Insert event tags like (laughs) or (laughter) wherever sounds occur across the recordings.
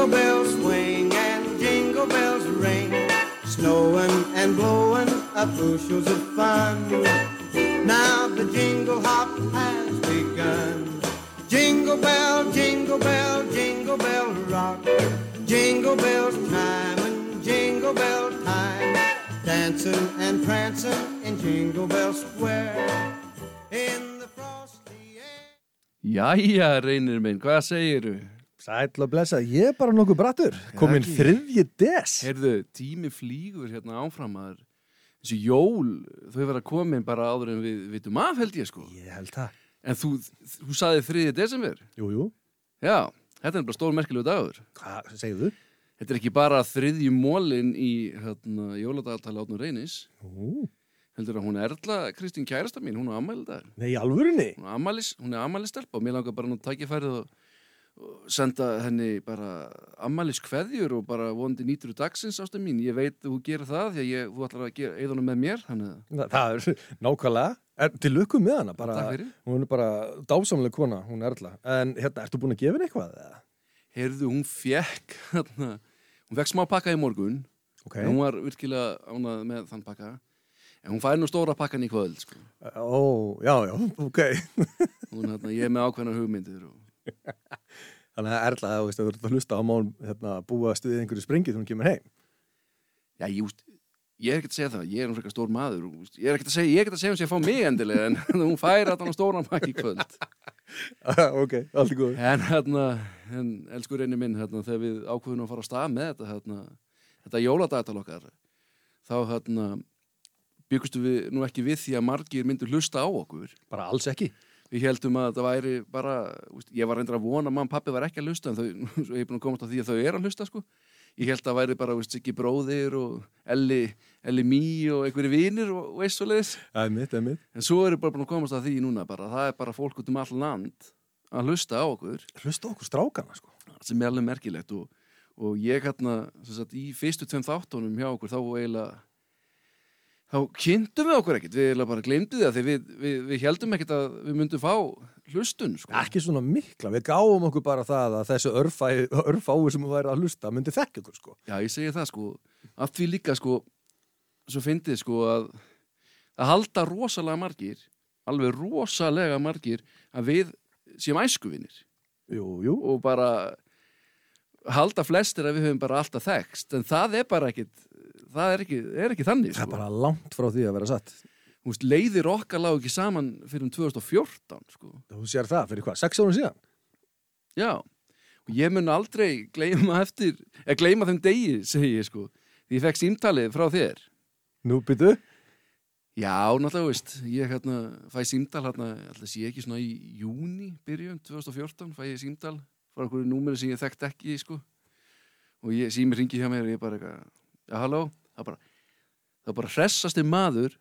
Jingle bells swing and jingle bells ring, snowing and blowing up bushels of fun. Now the jingle hop has begun. Jingle bell, jingle bell, jingle bell rock. Jingle bells time and jingle bell time. Dancing and prancing in Jingle Bell Square. In the frosty air. Jæja, reynir minn, hvað segiru? Sæll og blessa, ég er bara nokkuð brattur Komin þriðji des Heyrðu, tími flýgur hérna áfram að þessi jól, þau verða komin bara áður en við vitum af held ég sko. Ég held það En þú, þú saði 3. desember? Jú, jú, Já, þetta er bara stór merkilegu dagur. hvað þú? Þetta er ekki bara þriðji mólin í hérna, jóladagaltali átnum reynis. Ú, Heldur að hún Erla, Kristín kærasta mín, hún er ammælið dagur. Nei, alvörinni Hún er ammælis, hún er ammælis stelpa og mér langar bara nú tækifærið og, og senda henni bara ammælis kveðjur og bara vonandi nýtur dagsins ástu mín. Ég veit þú gerir það því að ég, þú ætlar að gera eðunum með mér, þannig að Þa- Það er (laughs) nákvæmlega er, Til lukku með hana bara. Hún er bara dásamlega kona, hún er Erla En hérna, ertu búin að gefa henni eitthvað? eða? Heyrðu, hún fekk, hérna, hún fekk smá pakka í morgun, Ok, en hún var virkilega ánað með þann pakka. En hún fær nú stóra pakkan í kvöld, sko. ó, já, já, ok (laughs) Hún, hérna, ég er með ákveðna hugmyndir og... (laughs) Þannig að Erla, þú veist, þú ert að hlusta á mál hérna, búa stuðið einhverju springi þegar hún kemur heim. Já, ég, úst, ég er ekkert að segja það, ég er um frekar stór maður úst, ég er ekkert að segja, ég er ekkert að segja hún sé að fá mig endilega en (laughs) hún fær að hann stóran pakki í kvöld. (laughs) Ok, allt í góð en hérna, en elsku reyni minn hérna, þegar við ákveðum að fara á stað með þetta hérna, þetta jóladagatal okkar þá hérna byggustu við nú ekki við því að margir myndu hlusta á okkur. Bara alls ekki við heldum að þetta væri bara úst, ég var reyndar að vona að og pappi var ekki að hlusta en þau, (laughs) svo ég er búin að komast að því að þau er að hlusta sko. ég held að væri bara Siggi bróðir og Elli, Elli Mí og einhverju vinir og svo leiðis Það er mitt, það en svo er ég bara búin að komast að því núna bara, það er bara fólk út um all land að hlusta á okkur. Hlusta á okkur strákana, sko. Sem er alveg merkilegt og, og ég hérna í fyrstu tveim þáttunum hjá okkur þá eiginlega þá kynntum við okkur ekkert, við bara glemdi það því við, við, við heldum ekkert að við myndum fá hlustun sko. Ekki svona mikla, við gáum okkur bara það að þessu örfái, örfái sem við væri að hlusta myndi þekka okkur, sko. Já, ég segi það sko, af því líka sko, svo fyndið sko að að halda rosalega margir, alveg rosalega margir að við séum æskuvinir. Jú, jú. Og bara halda flestir að við höfum bara alltaf þekst, en það er bara ekkit, það er ekki, er ekki þannig Það er sko. bara langt frá því að vera satt Þú veist, leiðir okkar lág ekki saman fyrir um 2014 sko. Þú sér það fyrir hvað, sex árum síðan? Já, og ég mun aldrei gleyma eftir, eða gleyma þeim degi, segi ég sko, því ég fekk símtalið frá þér. Nú byttu Já, náttúrulega, veist, ég hérna fæ símtal hérna, alltaf sé ekki svona í júni byrjun 2014, fæ ég símtal frá einhverju númeri sem ég þekkt ekki, sko. Og ég, sími ringi hjá mér og ég bara eitthvað, já, halló, það bara, það bara hressasti maður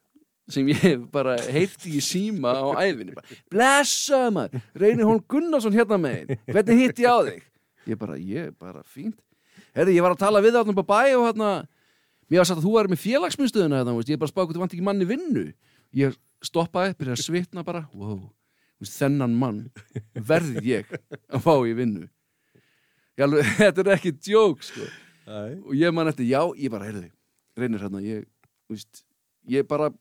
sem ég hef bara heyrti í síma á. Bara, Blessa maður, Reynir Hólm Gunnarsson hérna megin, hvernig hitt ég á þig? Ég bara, ég bara, fínt. Herri, ég var að tala við það á bæ og hérna, Mér var sagt að þú væri með félagsmyndstöðuna veist, ég bara spáð hvað þú vant ekki manni vinnu. Ég stoppaði, byrjaði að svitna bara, wow, þennan mann verði ég að fá í vinnu. Ég alveg, (laughs) þetta er ekki djók, sko. Og ég man eftir, já, ég bara, heyrði, reynir hérna, ég, veist, ég bara,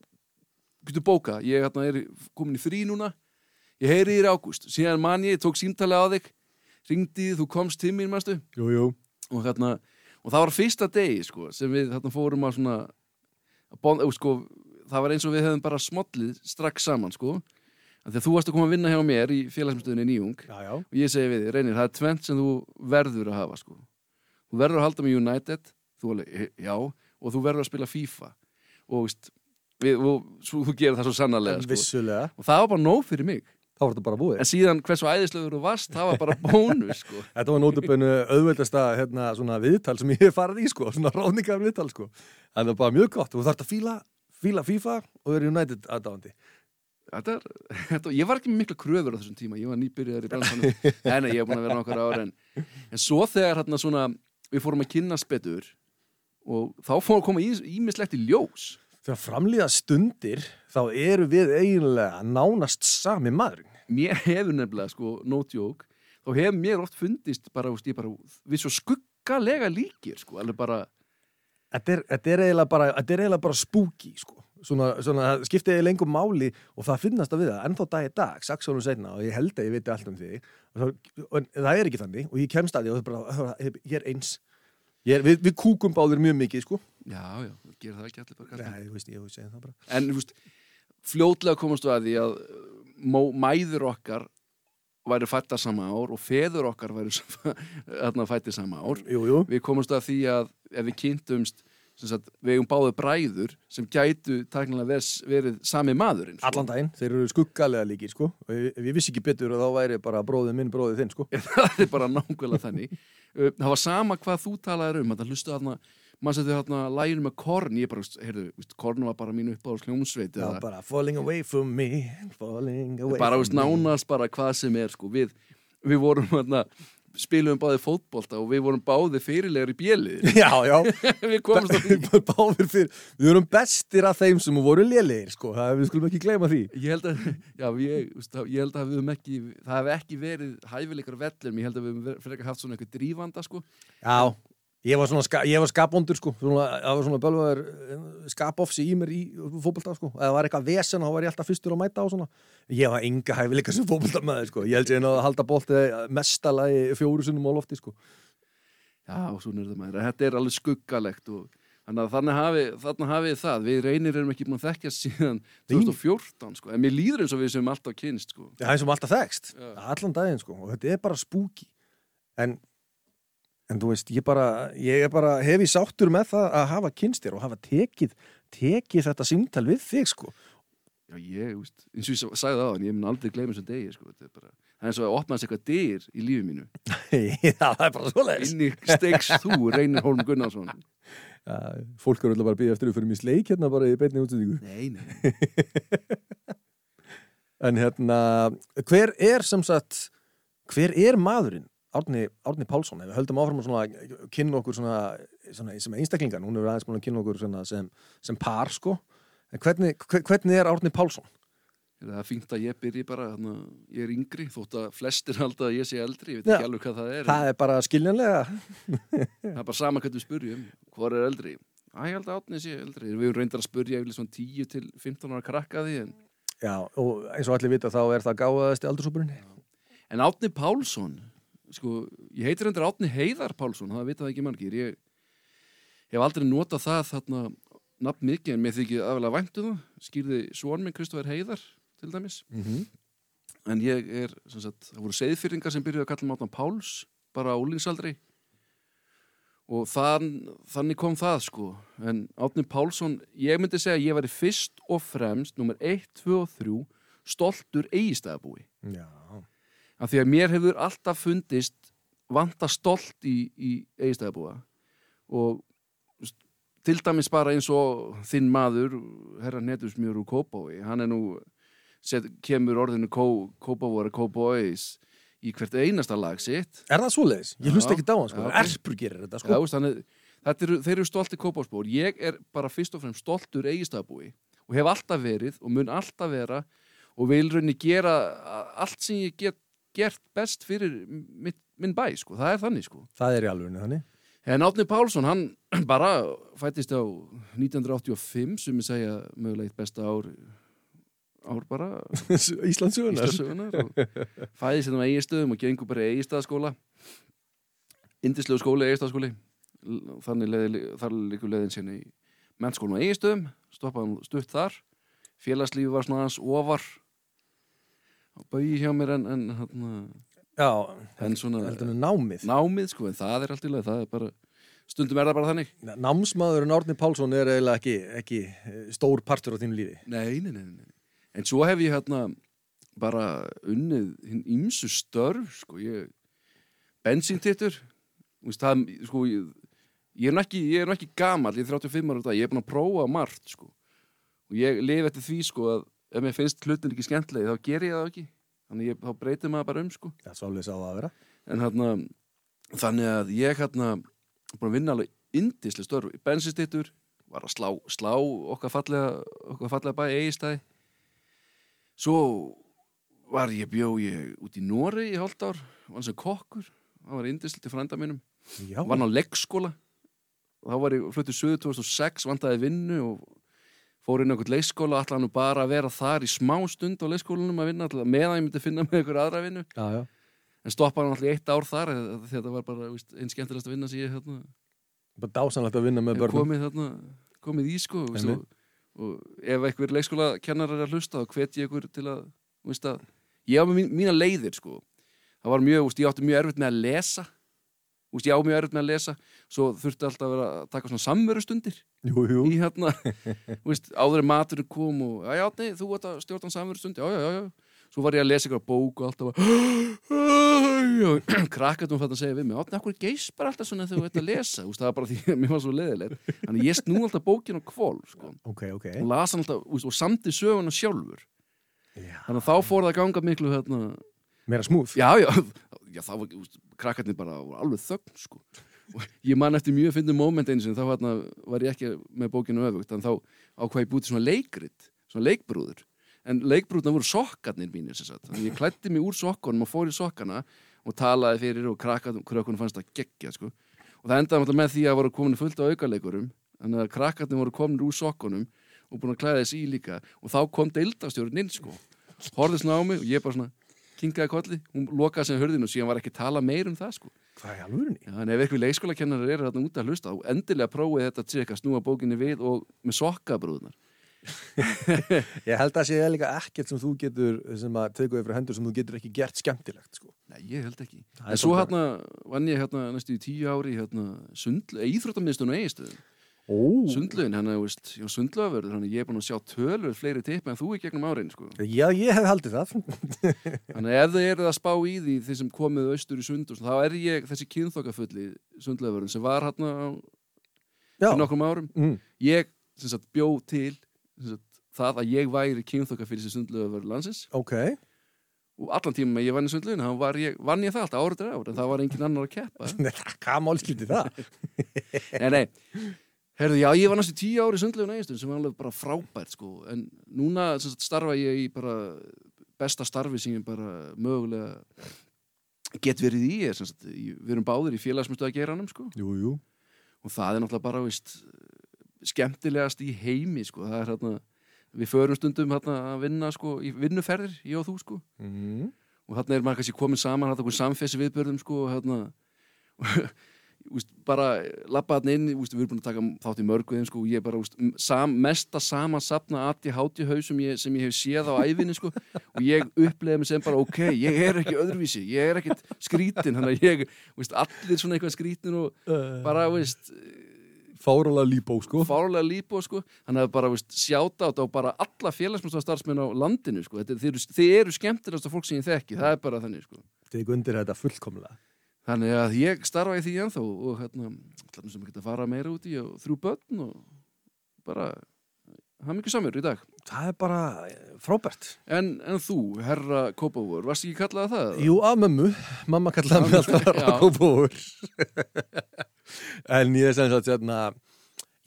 getur bóka, ég hérna er komin í frí núna, ég heyri þér ágúst, síðan man ég, tók símtali á þig, ringdi, þú komst til Jú, jú. Og hérna og það var fyrsta degi sko sem við þarna fórum að svona að bon, uh, sko, það var eins og við hefðum bara smollið strax saman sko. Að þú varst að koma að vinna hjá mér í félagsmyndstöðinni Nýjung Já, já. Og ég segi við þig, Reynir, það er tvent sem þú verður að hafa sko. Þú verður að halda með United þú alveg, "E- já, og þú verður að spila FIFA og veist við, og, svo, þú gerir það svo sannarlega sko. Og það var bara nóg fyrir mig Þá var þetta bara búið en síðan hversu æðislegur þú varst, það var bara (laughs) bónus sko. Þetta var nótabönu auðveldasta hérna, viðtal sem ég hef farið í sko, svona ráningar viðtal sko. Það var bara mjög gott. Þú þarft að fíla, fíla FIFA og vera United aðdáðandi. Þetta þetta, ég var ekki mikla kröfur á þessum tíma, ég var nýbyrjaður í bransanum (laughs) en ég hef búin að vera nokkur ára en, en svo þegar hérna svona við fórum að kynnast betur og þá fórum að koma ímislegt í ljós Þegar framlýða stundir þá eru við eiginlega nánast sami maðurinn. mér (laughs) hefur nefnilega sko no joke, þá hefur mér oft fundist bara, veist, bara við svo skugg skuggalega líkir sko, alveg bara Þetta er, þetta er eiginlega bara, er bara spooky, sko. Svona, svona, það skipti eiginlega engum máli og það finnast að við það, ennþá dag í dag, sex árum setna og ég held að ég veit allt um því og það, og það er ekki þannig og ég kemst að því og það er bara, ég er eins. Ég er, við, við kúkum báðir mjög mikið, sko. já, já, gera það ekki allir bara. Nei, þú veist, ég hefur segið það bara. en þú veist, fljótlega komast við að því að uh, mó, mæður okkar væri fættar sama ár og feður okkar væri (laughs) fættir sama ár Jú, jú. við komumst að því að ef við kynntumst sem sagt, við eigum báðu bræður sem gætu taknilega verið, sami maðurinn sko. Allan daginn, þeir eru skuggalega líkir, sko. Ef, ég vissi ekki betur þá væri bara bróðið minn, bróðið þinn, sko. (laughs) það bara var sama hvað þú talaðir um það hlustu þarna, maður setið þarna læginu með Korn, ég bara, heyrðu, Korn var bara mínu uppáðs hljómsveit Já, eða bara falling away from me, falling away bara, from veist, me. nánast bara hvað sem er sko, við, við vorum þarna spilum báði fótbolta og við vorum báði fyrirlegar í bjölið (laughs) Já, já. (laughs) við komumst að því Báðir fyrir, við erum bestir af þeim sem voru lélegir, sko, það, við skulum ekki gleyma því. ég held að, já, ég, ég held að við höfum ekki, það hef ekki verið hæfileikar vellum, ég held að við höfum fyrir ekki haft svona eitthvað drífanda sko. Já, ég var svona, ég var skapbondur, sko, svona, það var svona bölvaður skapofsi í mér í fótbolta, sko, ef það var eitthvað vesen, þá var ég alltaf fyrstur að mæta á svona. Ég var enga hæfileika sem fótboltamæður, sko, ég held ég að halda boltið mestalagi fjóru sinnum á lofti, sko. Já, svona er það maður. Þetta er alveg skuggalegt og þannig hafi, þannig hafi það. Við reynir erum ekki búin að þekkja síðan 2014, sko. En mér líður eins og við sem alltaf kynst, sko. Já, eins og alltaf þekst, allan daginn, sko, og þetta er bara spooky. En, en þú veist, ég bara, ég bara, hef ég sáttur með það að hafa kynst þér og hafa tekið, tekið þetta símtal við þig, sko. Já, ég, veist, eins og ég sa- sagði það á hann, ég mun aldrei gleyma þessum degi, sko. Þetta er bara, það er eins og að opnaðast eitthvað dyr í lífi mínu. (laughs) Já, það er bara svoleiðis. Inni stegs þú, Reynir Holm Gunnarsson. Já, fólk eru alltaf bara að býja eftir að fyrir mér sleik hérna bara í beinni útsendingu. Nei, nei. (laughs) En hérna, hver er sem sagt, hver er maðurinn? Árni, Árni Pálsson, ef við höldum áfram að kynna okkur svona, svona sem einstaklingar, hún hefur aðeins búin að kynna okkur sem, sem par, sko. En hvernig, hve- hvernig er Árni Pálsson? Það er fínt að ég byrji bara, að ég er yngri, þótt að flestir halda að ég sé eldri, ég veit Já. ekki alveg hvað það er. Það er bara skiljanlega. Það er bara sama hvað við spurjum, hvað er eldri? Æ, ég held að átni sé eldri. Við erum reyndar að spurja yfirlega svona 10 til 15 ára krakka að því, en, Já, og eins og allir vita þá er það gáðasti aldursúpurinn. en Átni Pálsson, sko, ég heitir reyndar Átni Heiðar Pálsson, það vita það ekki margir. Ég, hef aldrei notað það þarna nafn mikið, en mér þykir aðvelega væntu það. Skýrði svon minn Kristoffer Heiðar, til dæmis. Mm -hmm. En ég er, sem sagt, það voru seiðfyrringar sem byrjuði að kalla Átna Páls, bara á úlingsaldri. Og þann, þannig kom það, sko. En Átni Pálsson, ég myndi segja ég væri fyrst og fremst, nummer 1, 2 og 3, stoltur eigistæðabúi. Já. Af því að mér hefur alltaf fundist vanta stolt í, í eigistæðabúa. Og til dæmis bara eins og þinn maður, herra Netusmjör úr Kópói, hann er nú, set, kemur orðinu Kó, Kópávora Kópóis í hvert einasta lag sitt. Er það svoleiðis? Ég Já. hlust ekki á hann, sko. Já. Erpur gerir þetta, Já, sko. veist, þannig, þetta eru, þeir eru stolti kópásbúr. Ég er bara fyrst og fremst stoltur eigistafbúi og hef alltaf verið og mun alltaf vera og vil raunni gera allt sem ég get gert best fyrir mitt, minn bæ, sko. Það er þannig, sko. Það er í alvegni þannig. En Átni Pálsson, hann (clears throat) bara fættist á 1985 sem ég segja mögulega eitt besta ár ár bara (laughs) Íslandsögunar. Íslasögunar og fæðist hérna á eigistöðum og gengur bara í eigistaðskóla indislegu skóli, eigistaðskóli þannig leði, þar líkur leiðin sinni í mennskólum á eigistöðum stoppaði hann stutt þar félagslífi var svona aðeins ofar á bauði hjá mér en, en, en, Já, en svona námið. námið sko, en það er allt í leið það er bara, stundum er það bara þannig Námsmaðurinn Árni Pálsson er eiginlega ekki, ekki eh, stór partur á þínu lífi. Nei, nei, nei, nei. En svo hef ég hérna bara unnið hinn ýmsu störf, sko, ég bensíntittur, það, sko, ég, ég er nú ekki, ekki gamall, ég er 35 ára á dag, ég er búin að prófa margt, sko, og ég lifi eftir því, sko, að ef mér finnst hlutin ekki skemmtilegi, þá ger ég það ekki, þannig ég, þá breytir maður bara um, sko, er svolítið sá það að vera. en hérna, þannig að ég hérna, búin að vinna alveg indisli störf, bensíntittur, var að slá, slá okkar fallega, okkar fallega bæ eigistæði, Svo var ég bjó ég út í Nóri í hálft ár, var sem kokkur, það var indisli til frænda mínum. Já, vann á leggskóla og þá var ég fluttið söðu 2006 vandaði vinnu og fór inn á einhvern leikskóla allan nú bara að vera þar í smá stund á leikskólanum að vinna alltaf meðan ég myndi finna með einhver aðra vinnu já, já. en stoppaði hann alltaf í eitt ár þar þetta var bara einn skemmtilegast að vinna sem ég hérna, Bara dásanlegt að vinna með börnum. komið, þarna, komið í sko Einmitt. og, og ef einhver leikskóla kennar er að hlusta þá hvet ég ykkur til að, víst, að ég á með mín, mína leiðir sko það var mjög, víst, ég átti mjög erfitt með að lesa víst, ég á mjög erfitt með að lesa. Svo þurfti alltaf að vera að taka svona samverustundir Jú, jú. í hérna. Víst, áður en maturinn kom og já, já, nei, þú ert að stjórna samverustund já, já, já, já. Svo var ég að lesa ykkur bók og alltaf að krakkatum fætt að segja við mig átni, geist bara alltaf svona þegar þú ert að lesa? Úst, það var bara því að mér var svo leðilegt þannig ég snú alltaf bókin á kvól sko, Ok, ok. og las alltaf úst, og samti söguna sjálfur. Já. þannig að þá fór það að ganga miklu hérna, Meira smúð. já, já, já þá úst, krakkarnir bara voru alveg þögn sko. og ég man eftir mjög að finna moment einu sinni, þá hérna, var ég ekki með bókinu öfugt, en þá ákvað ég búið svona leikrit, svona leikbrúður en leikbrúðna voru sokkarnir mínir ég klætti mig úr sokkunum og fór í sokkana og talaði fyrir og krakkarnir fannst það geggja sko. og það endaði með því að voru komin fullt á aukaleikurum þannig að krakkarnir voru komin úr sokkunum og búin að klæða þess í líka og þá kom deildastjórinn inn sko horfði svona á mig og ég bara svona kinkaði kolli, hún lokaði sem hörðinu og síðan var ekki tala meir um það sko Hvað er alvörinni? Já, en ef eitthvað leikskólakennarar eru þarna út að hlusta þá endilega prófið þetta trikk að snúa bókinni við og með sokkabrúðnar (laughs) Ég held að sé líka ekkert sem þú getur, sem að tegja yfir hendur sem þú getur ekki gert skemmtilegt, sko. Nei, ég held ekki Það En svo hérna vann ég hérna næstu í tíu ári hérna sundl, íþróttamiðstunum eigistöðum Ó, Sundlaugin, hann er, veist, já, sundlaugavörður hann ég er búin að sjá tölur fleiri tippa en þú í gegnum árin, sko já, ég hef haldið það. (laughs) Þannig ef þið eruð að spá í því þeir sem komið austur í sund og svona, þá er ég þessi kynþokkafulli sundlaugavörðin sem var hérna á fyrir nokkrum árum Mm. ég sem sagt, bjó til sem sagt, það að ég væri kynþokka fyrir þessi sundlaugavörður landsins Ok. og allan tíma ég vann í sundlaugin þá var ég, vann ég það alltaf árið ár en það var engin annar að keppa (laughs) Nei, Hvað málskipti það? (laughs) nei, nei, herðu, já, ég var næstu tíu ári í sundlaugin eiginstun sem var alveg bara frábært sko. en núna sagt, starfa ég í bara besta starfi sem ég bara mögulega get verið í, er, sagt, við erum báðir í félagsmyndu að gera sko. Jú, jú. og það er náttúrulega bara veist, skemmtilegast í heimi sko. það er hérna við förum stundum hérna að vinna sko, í vinnuferðir, ég og þú sko Mm. og þarna er maður kannski komin saman hérna okkur samfessi viðbörðum sko og hérna úst, bara lappa þarna inn úst, við erum búin að taka þátt í mörgu sko og ég er bara úst, sam, mesta samansapna aðti háti haug sem ég, sem ég hef séð á æfinni sko og ég upplega mig sem bara ok, ég er ekki öðruvísi ég er ekkit skrítin þannig að ég, úst, allir svona eitthvað skrítin og bara, veist, Fárulega líbó, sko. fárlega lípo sko þannig að bara, sjáta á þetta og bara alla félagsmyndstarfsmenn á landinu sko þetta, þið, eru, þið eru skemmtilegasta fólk sem ég þekki það er bara þannig sko Teg undir þetta fullkomlega. Þannig að ég starfa í því ennþá og hérna, ætlaðum sem ekki að fara meira út í og þrjú börn og bara hafa mikið samur í dag. Það er bara frábært. En, en þú, herra Kópavur, varst ekki kallað það? Jú, að mömmu. Mamma kallaði mig alltaf Já. rákópúr. en ég er sem sagt, hérna,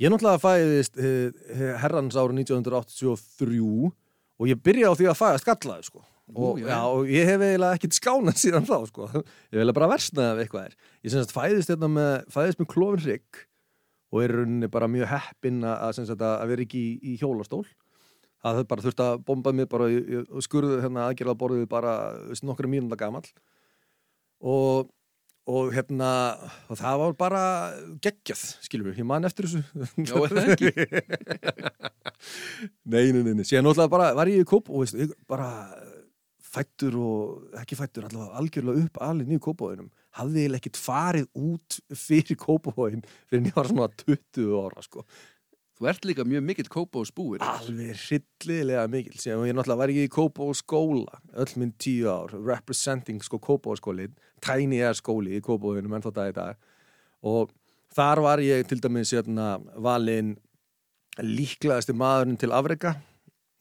ég náttúrulega fæðist eh, herrans ára 1983 og ég byrja á því að fæða skallaði, sko. Og, já. já, og ég hef eiginlega ekkert skánað síðan þá, sko. Ég vil bara versnaði af eitthvað er. Ég sem sagt fæðist hérna með, fæðist með klofin hrygg og er rauninni bara mjög heppinn að, að, sagt, að vera ekki í, í hjólastól. Það bara þurfti að bomba mig bara í, og skurðu hérna aðgerða borðið bara nokkru mínúnda gamall og, og hérna og það var bara geggjað skilur við, ég man eftir þessu Já, er það ekki? (laughs) nei, nei, nei, nei, síðan náttúrulega bara var ég í kóp og veist, ég bara fættur og ekki fættur allavega algjörlega upp alveg nýju kópavóinum hafði ég ekkert farið út fyrir kópavóin fyrir var svona 20 ára sko. Þú ert líka mjög mikill Kópavus búir. alveg hryllilega mikil sem ég náttúrulega var ekki í Kópavó skóla öll minn tíu ár, representing sko Kópavó skólin, tiny air skóli í Kópavóinum enn þá dag í dag. Og þar var ég til dæmis hérna, valinn líklegasti maðurinn til afrega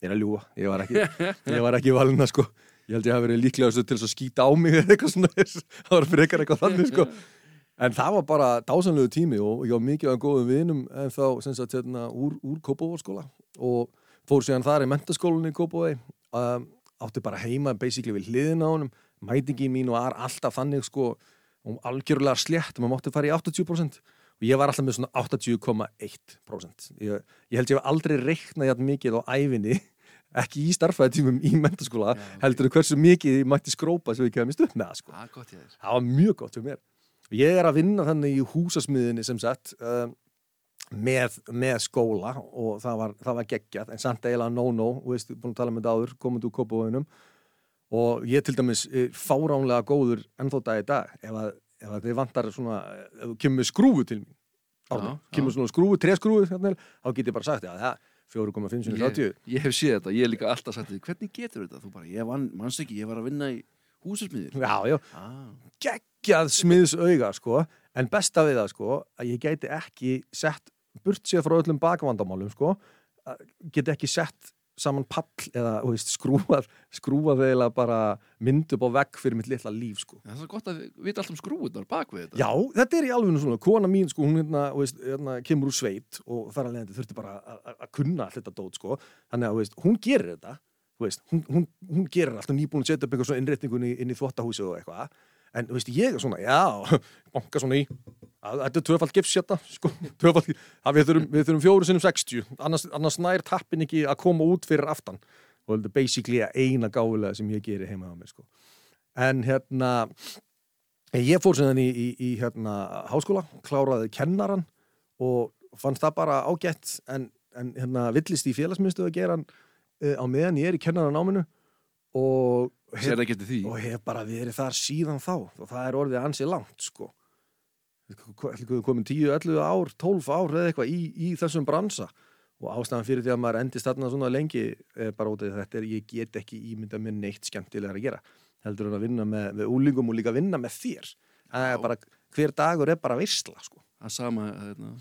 ég er að ljúga, ég var ekki (laughs) ég var ekki valinn að sko ég held ég hafi verið líklegastu til að skýta á mig eða eitthvað svona, (laughs) það var frekar eitthvað þannig sko. En það var bara dásanlegu tími og ég var mikið af góðum vinum en þá sem sagt hérna úr, úr Kópavóðskóla og fór síðan þar í mentaskólinni í Kópavóði um, átti bara heima basically við hliðin á honum. Mætingi mín var alltaf þannig sko og algjörlega slétt, maður mátti fara í 80% og ég var alltaf með svona 80,1% ég, ég held ég hef aldrei reiknað jætt mikið á æfinni ekki í starfæðitímum í mentaskóla Já, ok. heldur en hversu mikið mætti skrópa sem ég kemist upp með sko. Er gott þér. það var mjög gott fyrir mér ég er að vinna þannig í húsasmiðinni sem sagt um, með, með skóla og það var, það var geggjað en samt eiginlega no-no, þú veist, búin að tala með þetta áður komundu úr kópavöginum og ég til dæmis er fáránlega góður ennþá dag í dag ef að, ef að þið vantar svona, ef þú kemur skrúfu til Já, kemur svona skrúfu, treskrúfu hérna, þá get ég bara sagt, já, það 4,5 sinni 30 Ég, hef séð þetta, ég hef líka alltaf sagt því, hvernig getur þetta? Þú bara, ég vann, mannst ekki, ég var að vinna í húsasmiðir. já, já, Ah, geggjað smiðsauga sko, en besta við það sko, að ég gæti ekki sett burt séð frá öllum bakvandamálum sko, geti ekki sett saman pall eða veist, skrúað skrúað eiginlega bara mynd upp á vegg fyrir mitt litla líf sko. það er svo gott að við vita alltaf um skrúunar bak við þetta. Já, þetta er í alveg svona, kona mín sko, hún hérna, veist, hérna, kemur úr sveit og þar leiðandi þurfti bara að- kunna allt þetta dót sko, þannig að veist, hún gerir þetta hún, hún, hún gerir allt og nýbúin að setja upp einhver svona innréttingun inn, inn í þvottahúsi og eitthvað, en veist, ég er svona, já, (laughs) banka svona í þetta er tvöfald gifs hérna, sko. (laughs) Tvöfald, að við þurfum, við þurfum fjóru sinnum 60 annars, annars nær tappin ekki að koma út fyrir aftan. Og þetta er basically eina gáfulega sem ég gerir heima á mér sko. en hérna ég fór sem í, í, í hérna, háskóla, kláraði kennaran og fannst það bara ágætt en, en hérna, villist í félagsmyndstöðu að gera hann uh, á meðan ég er í kennaran áminu og því. og hef bara verið þar síðan þá. Og það er orðið ansið langt sko komin 10, 11 ár 12 ár eða eitthvað í, í þessum bransa. Og ástæðan fyrir því að maður endist þarna svona lengi er bara út af að þetta er ég get ekki ímyndað með neitt skemmtilegar að gera. Heldur en að vinna með, með úlingum og líka vinna með þér. Bara, hver dagur er bara veistla sko. Það sama, hérna,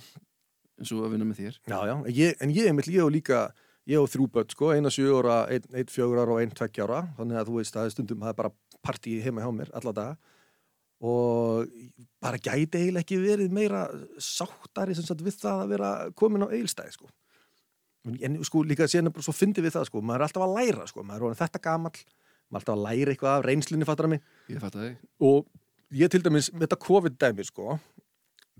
eins og að vinna með þér. já, já, en ég, en ég, ég, og líka ég og þrjú börn, sko, eina sjö ára einn ein fjögur ára og einn tveggja ára. Þannig að þú veist, er stundum, það er bara partí heima hjá mér alla daga og bara gæti eiginlega ekki verið meira sáttari sem sagt við það að vera komin á eigilstæði sko. en sko líka bara svo fyndi við það sko, maður er alltaf að læra sko, maður er þetta gamall maður er alltaf að læra eitthvað af reynslunni fattar mig Ég fatt að þig. og ég til dæmis, þetta COVID-dæmi sko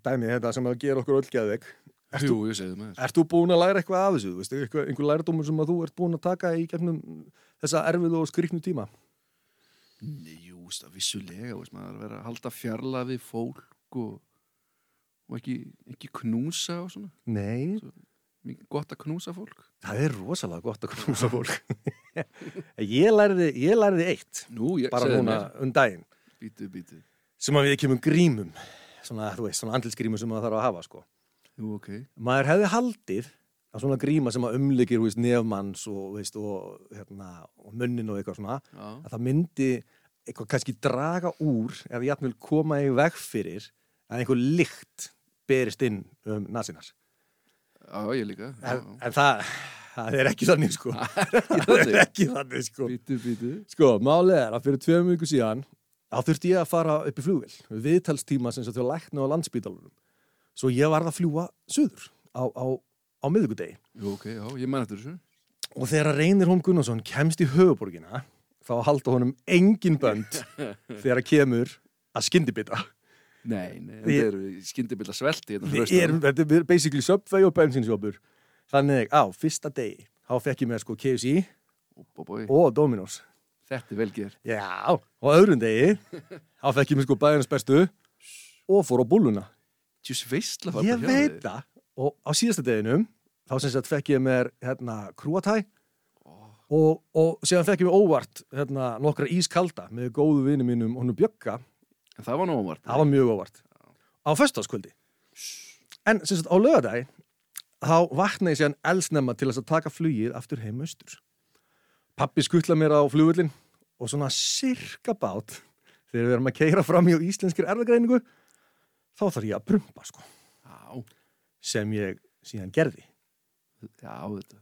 dæmi þetta sem að gera okkur öll geðveik Jú, ég segði með þér. Ert þú búin að læra eitthvað af þessu? Veist, eitthvað, einhver lærdómur sem að þú ert búin að taka í gegnum þessa erfiðu og skriknu tíma? Nei, veist vissulega, veist, maður er að vera að halda fjarla við fólk og, og ekki, ekki knúsa og svona. Nei, Mikið gott að knúsa fólk. það er rosalega gott að knúsa fólk. (laughs) ég, lærði, ég lærði eitt, Nú, ég bara núna um daginn, Bítu, bítu. sem að við kemum grímum, svona, þú veist, svona andilsgrímum sem maður þarf að hafa, sko. Jú, ok. Maður hefði haldið að svona gríma sem að veist, nefmanns og, og, hérna, og munnin og eitthvað svona, Já, að það myndi eitthvað kannski draga úr eða jafnvel koma í veg fyrir að einhver lykt berist inn um nasinar. já, ég líka. En, en það, það er ekki þannig sko. (laughs) Það er ekki þannig sko. Bítu, bítu. Sko, málið er að fyrir tveim viku síðan þá þurfti ég að fara upp í flugvill viðtalstíma sem þau lækna á landspítalunum. Svo ég varð að fljúa suður á, á, á miðvikudegi. Jú, ok, já, ég man eftir þessu. Og þegar Reynir Hólm Gunnarsson kemst í höfuborgina þá halda honum engin bönd (laughs) þegar kemur að skyndibita. Nei, nei, svelti hérna Við fyrir erum, austan. þetta er basically Subway og bensinsjópur. Þannig á fyrsta degi þá fekk ég með sko KFC Ó, og Dominos. Þetta er vel gert. Já, og á öðrum degi (laughs) þá fekk ég með sko bæðins bestu og fór á búluna. Ég veit það. Og á síðasta deginum þá sem sagt fekk ég með hérna krúatæ og, og síðan fekk ég með óvart hérna nokkra ískalda með góðu vini mínum honum Bjögga. En það var nómart. Það var mjög óvart. Á föstaskvöldi. En sem sagt á lögadagi þá vaknaði ég síðan elsnemma til að taka flugið aftur heim austur. Pappi skuttla mér á flugullin og svona sirka bát þegar við erum að keira fram í íslenskir erðagreiningu þá þarf ég að prumpa sko Já, sem ég síðan gerði já,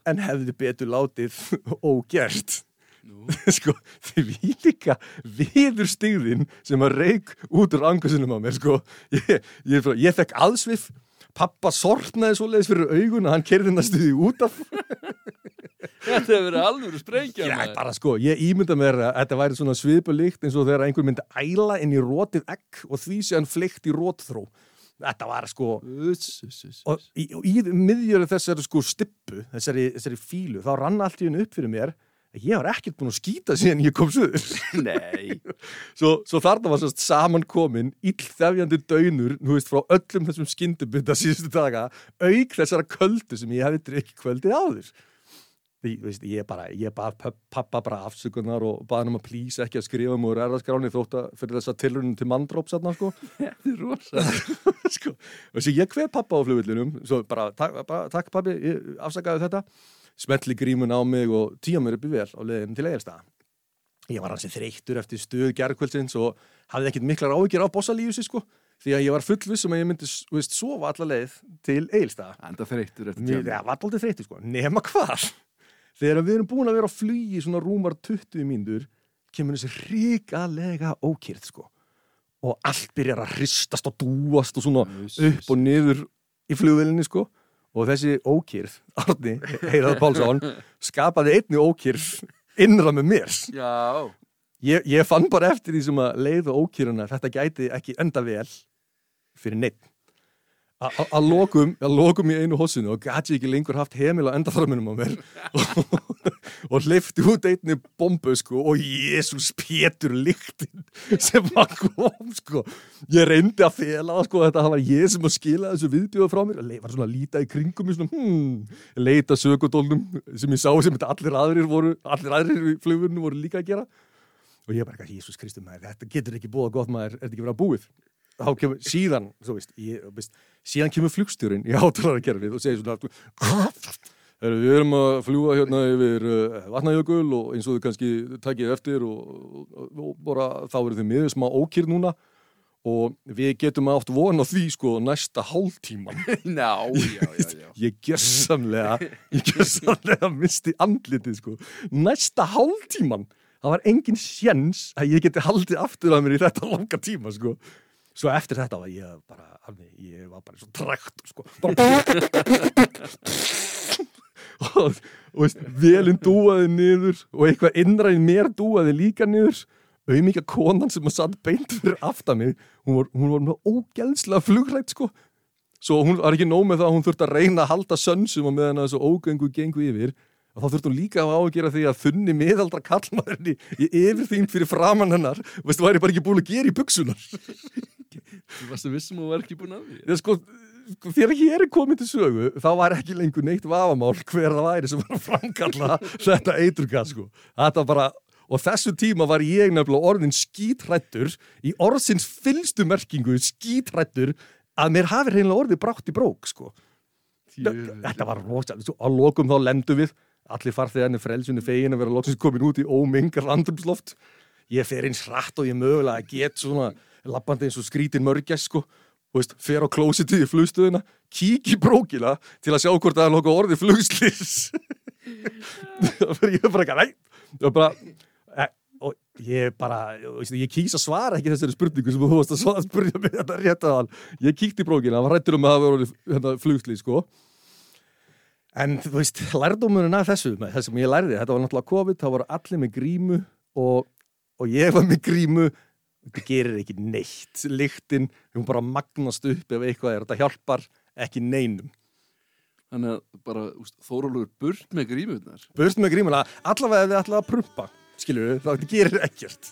en hefði betur látið (laughs) ógert. Nú, (laughs) sko, því við líka viður stigðin sem að reik út úr angusunum á mér sko. ég, ég, ég fekk aðsvif pappa sortnaði svoleiðis fyrir augun og hann kerði næstuði út af. (laughs) Þetta hefur verið alveg sprengja Já, bara sko, ég ímynda mér að þetta væri svona svipulíkt eins og þegar einhver myndi æla inn í rótið egg og því sé hann fleikt í rótþró. Þetta var sko, og í, og í miðjöru þessari sko stippu, þessari, þessari fílu, þá rann allt í hennu upp fyrir mér að ég var ekkert búin að skýta síðan ég kom suður. (laughs) Nei Svo, svo þarna var sérst samankomin illþefjandi daunur, þú veist, frá öllum þessum skyndubunda síðustu daga, auk þessara köldu sem ég hefði drikki kvöldið áður. Því, veist, ég bara, ég pap- pappa bara afsökunar og baði hann um að plýsa ekki að skrifa um úr erðaskráni þótt að fyrir þessa tilrunum til manndróps þarna, sko. (laughs) Þetta er rosa (laughs) sko. Og þessi ég hver pappa á flugvillinum, svo bara, takk, bara, takk pabbi, ég afsakaði þetta, smetli grímun á mig og tíja mér upp í vel á leiðin til eiginstæða. Ég var hansi þreyttur eftir stuð gerðkvöldsins og hafði ekkit miklar áhyggjur á bossalíusi, sko, því að ég var fullviss um að ég myndi, veist, sofa alla leið til eiginstæða. Enda þreyttur eftir Mér, tjámi það var aldrei þreyttur, sko, nema hvað? Þegar við erum búin að vera á flugi svona rúmar 20 mínútur, kemur þessi ríkalega ókýrð, sko. Og allt byrjar að hristast og dúast og svona upp og niður í flugvelinni sko. Og þessi ókýrð, Arni Heiðar Pálsson, skapaði einni ókýrð innra með mér. Já. Ég, ég fann bara eftir því sem að leið og ókýruna þetta gæti ekki enda vel fyrir neitt að lokum, að lokum í einu hossinu og gæti ekki lengur haft heimil á endaþarminum á mér. (laughs) Og, hleyfti út einni bombu sko og Jésús Pétur lyktin sem var kom sko. Ég reyndi að fela sko þetta var ég sem að skila þessu viðbjóða frá mér. Var svona að líta í kringum mig svona, hmm, leita sökudólnum sem ég sá sem allir aðrir voru allir aðrir í flugurinu voru líka að gera. Og ég bara, Jésús Kristur maður, þetta getur ekki búið gott maður, þetta ekki verið að búið þá kemur, síðan, veist, ég, veist síðan kemur flugstjórin í átalarakerfið og segir svona við erum að fljúa hérna yfir uh, vatnajökul og eins og þau kannski takið eftir og, og, bara þá eru þau miður smá ókýr núna og við getum átt von á því sko næsta hálftíman (laughs) Já, já, já, já. (laughs) Ég gjössamlega ég gjössamlega misti andlitið sko. Næsta hálftíman það var engin sjens að ég geti haldið aftur að mér í þetta langa tíma sko svo eftir þetta var ég bara alveg, ég var bara svo trækt sko. (laughs) Og, og veist, velinn dúaði niður og eitthvað innra í mér dúaði líka niður. Auðmíkja konan sem að satt beint fyrir aftan mig hún var, hún var með ógæðslega flugrætt sko. Svo hún var ekki nóg með það að hún þurfti að reyna að halda sönsum og meðan að þessu ógöngu gengu yfir og þá þurfti hún líka að ágera því að þunni miðaldra kallmaðurinn í, yfirþýnd fyrir framann hennar veistu, væri bara ekki búin að gera í buksunar Þú varst að vissum að þú var ekki búin að því Ég, sko, sko, þegar hér er komið til sögu þá var ekki lengur neitt vafamál hver það væri sem var að framkalla (laughs) þetta eiturgas sko. þetta bara og þessu tíma var ég nefnilega orðin skítrættur í orðsins fylstu merkingu skítrættur að mér hafi reynilega orðið brátt í brók sko. þetta var rosalega á lokum þá lendum við allir farþegarnir frelsunni fegin að vera loksins komin út í ómengar andrumsloft ég fer eins hratt og ég mögulega get svona lappandi eins og skrítin mörgjast sko. Veist, fer á klósitið í flugstöðuna kík í brókina til að sjá hvort það er nokkuð orðið flugslis (laughs) ég er bara ekki nei, og bara e, og ég bara, veist, ég kýs að svara ekki þessari spurningu sem þú varst að svara- spurja mig þetta rétt að hann, ég kíkti í brókina hann var rættur um að það orðið hérna, flugslis sko. En þú veist, lærdómurinn af þessu það sem ég lærði, þetta var náttúrulega COVID þá voru allir með grímu og, og ég var með grímu þetta gerir ekki neitt. Lyktin, hún bara magnast upp ef eitthvað er, þetta hjálpar ekki neinum. Þannig að bara Þórólfur burt með grímurnar. Burt með grímuna, allavega ætlaði að prumpa skilur við, þetta gerir ekkert.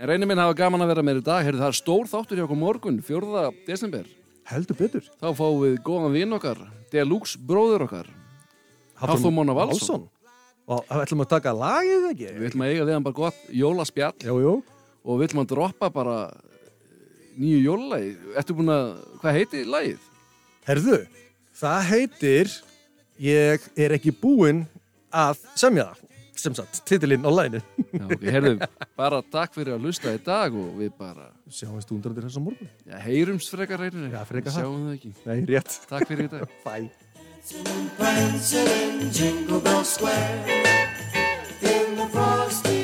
En reynir minn hafa gaman að vera með í dag. Heyrðu, Það er stór þáttur hjá okkur morgun, 4. desember. Heldur betur. Þá fáum við góðan vinn okkar Deluxe bróður okkar. Hafþór Mána Valsson. og það ætlum að taka lagið ekki? Við ætlum að eiga við hann bara gott jólaspjall. Jú, jú. Og ætlum að droppa bara eh, nýju jólalagi? Ertu búin að, hvað heiti lagið? herðu, það heitir ég er ekki búinn að semja það. Sem sagt, titilinn á læginu Já, ok, heyrðu, bara takk fyrir að lusta í dag og við bara sjáumst undrarnir þess að morgun. Já, heyrumst frekar reynir Já, frekar það. Sjáum það ekki. Nei, rétt, Takk fyrir í dag. (laughs) Bye. Prancing in Jingle Bell Square. In the frosty